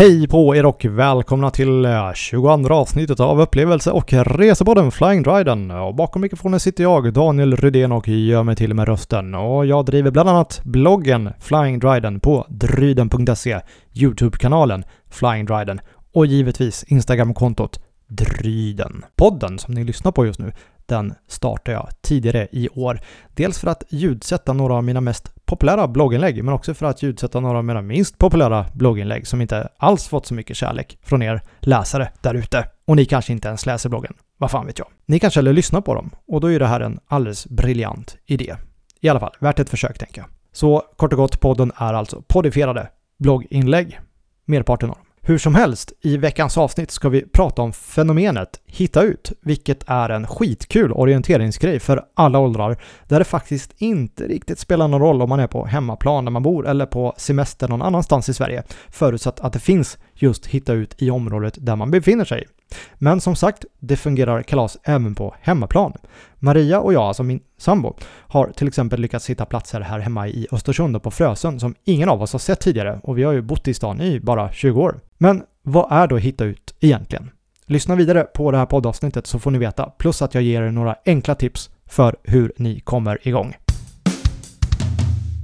Hej på er och välkomna till eh, 22 avsnittet av upplevelse och resepodden Flying Driden. Och bakom mikrofonen sitter jag, Daniel Rydén och gör mig till med rösten. Och jag driver bland annat bloggen Flying Driden på dryden.se, Youtube-kanalen Flying Driden och givetvis Instagram-kontot Dryden. Podden som ni lyssnar på just nu, den startade jag tidigare i år. Dels för att ljudsätta några av mina mest populära blogginlägg, men också för att ljudsätta några av mina minst populära blogginlägg som inte alls fått så mycket kärlek från er läsare där ute. Och ni kanske inte ens läser bloggen. Vad fan vet jag? Ni kanske eller lyssnar på dem och då är det här en alldeles briljant idé. I alla fall, värt ett försök tänker jag. Så kort och gott, podden är alltså podifierade blogginlägg. Merparten av dem. Hur som helst, i veckans avsnitt ska vi prata om fenomenet Hitta ut, vilket är en skitkul orienteringsgrej för alla åldrar, där det faktiskt inte riktigt spelar någon roll om man är på hemmaplan där man bor eller på semester någon annanstans i Sverige, förutsatt att det finns just Hitta ut i området där man befinner sig. Men som sagt, det fungerar kalas även på hemmaplan. Maria och jag, alltså min sambo, har till exempel lyckats hitta platser här hemma i Östersund och på Frösön som ingen av oss har sett tidigare och vi har ju bott i stan i bara 20 år. Men vad är då Hitta ut egentligen? Lyssna vidare på det här poddavsnittet så får ni veta, plus att jag ger er några enkla tips för hur ni kommer igång.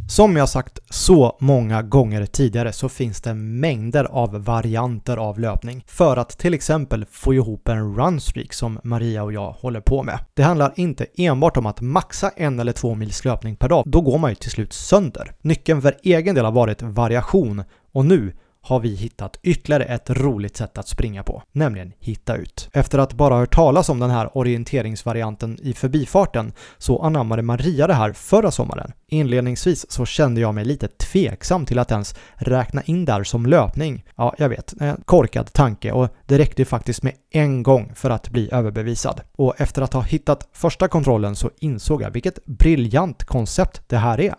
Som jag sagt så många gånger tidigare så finns det mängder av varianter av löpning för att till exempel få ihop en runstreak som Maria och jag håller på med. Det handlar inte enbart om att maxa en eller två mils löpning per dag, då går man ju till slut sönder. Nyckeln för egen del har varit variation och nu har vi hittat ytterligare ett roligt sätt att springa på, nämligen hitta ut. Efter att bara hört talas om den här orienteringsvarianten i förbifarten så anammade Maria det här förra sommaren. Inledningsvis så kände jag mig lite tveksam till att ens räkna in där som löpning. Ja, jag vet, en korkad tanke och det räckte ju faktiskt med en gång för att bli överbevisad. Och efter att ha hittat första kontrollen så insåg jag vilket briljant koncept det här är.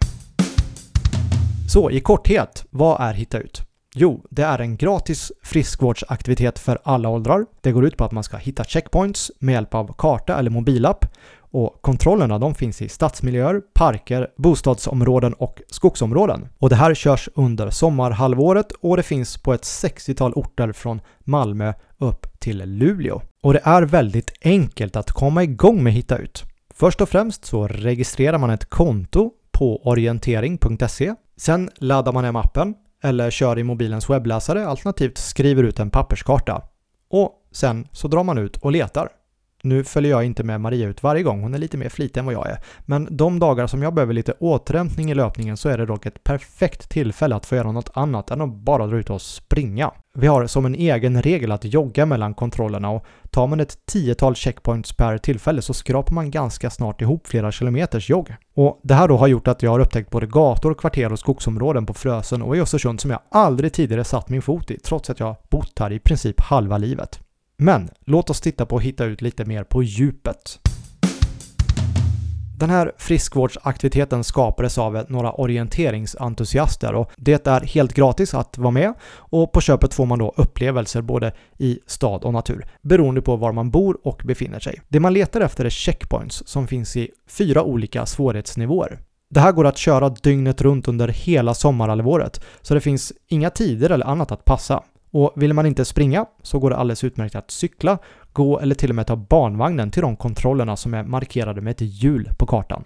Så i korthet, vad är Hitta ut? Jo, det är en gratis friskvårdsaktivitet för alla åldrar. Det går ut på att man ska hitta checkpoints med hjälp av karta eller mobilapp och kontrollerna de finns i stadsmiljöer, parker, bostadsområden och skogsområden. Och det här körs under sommarhalvåret och det finns på ett 60-tal orter från Malmö upp till Luleå. Och det är väldigt enkelt att komma igång med Hitta Ut. Först och främst så registrerar man ett konto på orientering.se. Sen laddar man hem appen eller kör i mobilens webbläsare alternativt skriver ut en papperskarta. Och sen så drar man ut och letar. Nu följer jag inte med Maria ut varje gång, hon är lite mer flitig än vad jag är. Men de dagar som jag behöver lite återhämtning i löpningen så är det dock ett perfekt tillfälle att få göra något annat än att bara dra ut och springa. Vi har som en egen regel att jogga mellan kontrollerna och tar man ett tiotal checkpoints per tillfälle så skrapar man ganska snart ihop flera kilometers jogg. Och det här då har gjort att jag har upptäckt både gator, kvarter och skogsområden på Frösön och i Östersund som jag aldrig tidigare satt min fot i trots att jag bott här i princip halva livet. Men låt oss titta på och hitta ut lite mer på djupet. Den här friskvårdsaktiviteten skapades av några orienteringsentusiaster och det är helt gratis att vara med och på köpet får man då upplevelser både i stad och natur beroende på var man bor och befinner sig. Det man letar efter är checkpoints som finns i fyra olika svårighetsnivåer. Det här går att köra dygnet runt under hela sommarhalvåret så det finns inga tider eller annat att passa. Och vill man inte springa så går det alldeles utmärkt att cykla, gå eller till och med ta barnvagnen till de kontrollerna som är markerade med ett hjul på kartan.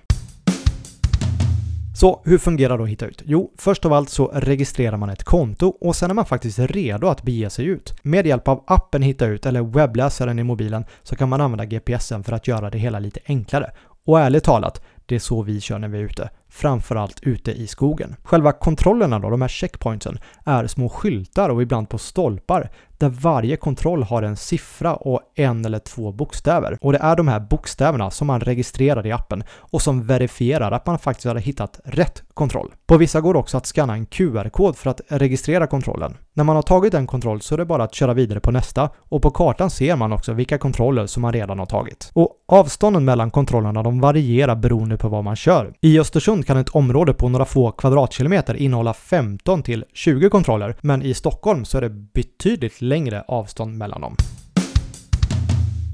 Så hur fungerar då Hitta ut? Jo, först av allt så registrerar man ett konto och sen är man faktiskt redo att bege sig ut. Med hjälp av appen Hitta ut eller webbläsaren i mobilen så kan man använda GPSen för att göra det hela lite enklare. Och ärligt talat, det är så vi kör när vi är ute framförallt ute i skogen. Själva kontrollerna då, de här checkpointsen, är små skyltar och ibland på stolpar där varje kontroll har en siffra och en eller två bokstäver. Och det är de här bokstäverna som man registrerar i appen och som verifierar att man faktiskt har hittat rätt kontroll. På vissa går det också att scanna en QR-kod för att registrera kontrollen. När man har tagit en kontroll så är det bara att köra vidare på nästa och på kartan ser man också vilka kontroller som man redan har tagit. Och avstånden mellan kontrollerna de varierar beroende på vad man kör. I Östersund Östersund kan ett område på några få kvadratkilometer innehålla 15 till 20 kontroller, men i Stockholm så är det betydligt längre avstånd mellan dem.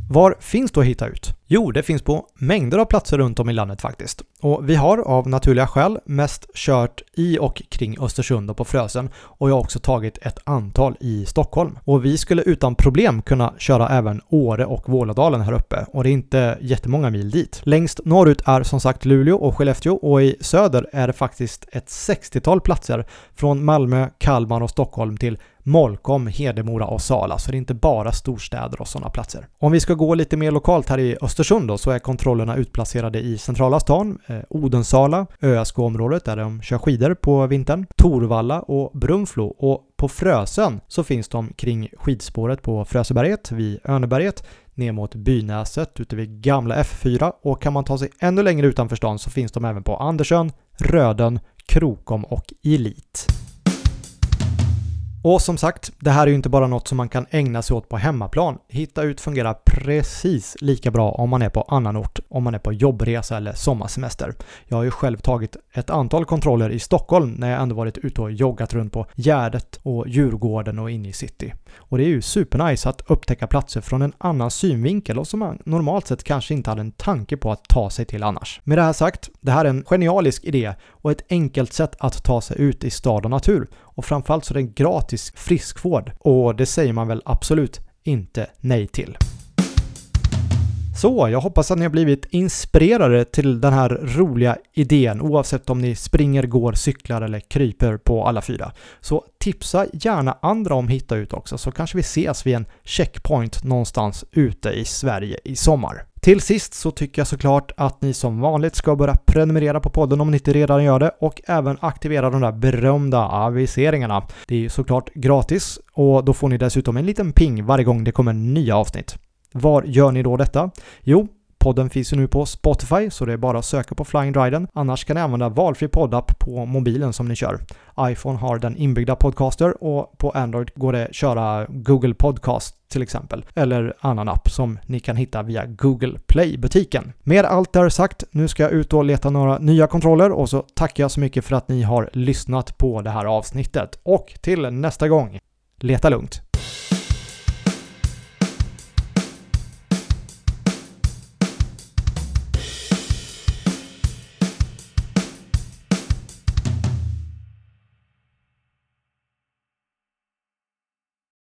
Var finns då Hitta Ut? Jo, det finns på mängder av platser runt om i landet faktiskt. Och vi har av naturliga skäl mest kört i och kring Östersund och på Frösen och jag har också tagit ett antal i Stockholm. Och vi skulle utan problem kunna köra även Åre och Vålådalen här uppe och det är inte jättemånga mil dit. Längst norrut är som sagt Luleå och Skellefteå och i söder är det faktiskt ett 60-tal platser från Malmö, Kalmar och Stockholm till Molkom, Hedemora och Sala, så det är inte bara storstäder och sådana platser. Om vi ska gå lite mer lokalt här i Östersund då, så är kontrollerna utplacerade i centrala stan, eh, Odensala, ÖSK-området där de kör skidor på vintern, Torvalla och Brunflo och på Frösön så finns de kring skidspåret på Fröseberget, vid Örneberget, ner mot Bynäset ute vid gamla F4 och kan man ta sig ännu längre utanför stan så finns de även på Andersön, Röden, Krokom och Elit. Och som sagt, det här är ju inte bara något som man kan ägna sig åt på hemmaplan. Hitta ut fungerar precis lika bra om man är på annan ort, om man är på jobbresa eller sommarsemester. Jag har ju själv tagit ett antal kontroller i Stockholm när jag ändå varit ute och joggat runt på Gärdet och Djurgården och inne i city. Och det är ju supernice att upptäcka platser från en annan synvinkel och som man normalt sett kanske inte hade en tanke på att ta sig till annars. Med det här sagt, det här är en genialisk idé och ett enkelt sätt att ta sig ut i stad och natur. Och framförallt så är det gratis friskvård och det säger man väl absolut inte nej till. Så, jag hoppas att ni har blivit inspirerade till den här roliga idén oavsett om ni springer, går, cyklar eller kryper på alla fyra. Så tipsa gärna andra om Hitta Ut också så kanske vi ses vid en checkpoint någonstans ute i Sverige i sommar. Till sist så tycker jag såklart att ni som vanligt ska börja prenumerera på podden om ni inte redan gör det och även aktivera de där berömda aviseringarna. Det är ju såklart gratis och då får ni dessutom en liten ping varje gång det kommer nya avsnitt. Var gör ni då detta? Jo, Podden finns ju nu på Spotify så det är bara att söka på Flying Dryden. Annars kan ni använda valfri poddapp på mobilen som ni kör. iPhone har den inbyggda Podcaster och på Android går det att köra Google Podcast till exempel. Eller annan app som ni kan hitta via Google Play-butiken. Med allt det här sagt, nu ska jag ut och leta några nya kontroller och så tackar jag så mycket för att ni har lyssnat på det här avsnittet. Och till nästa gång, leta lugnt!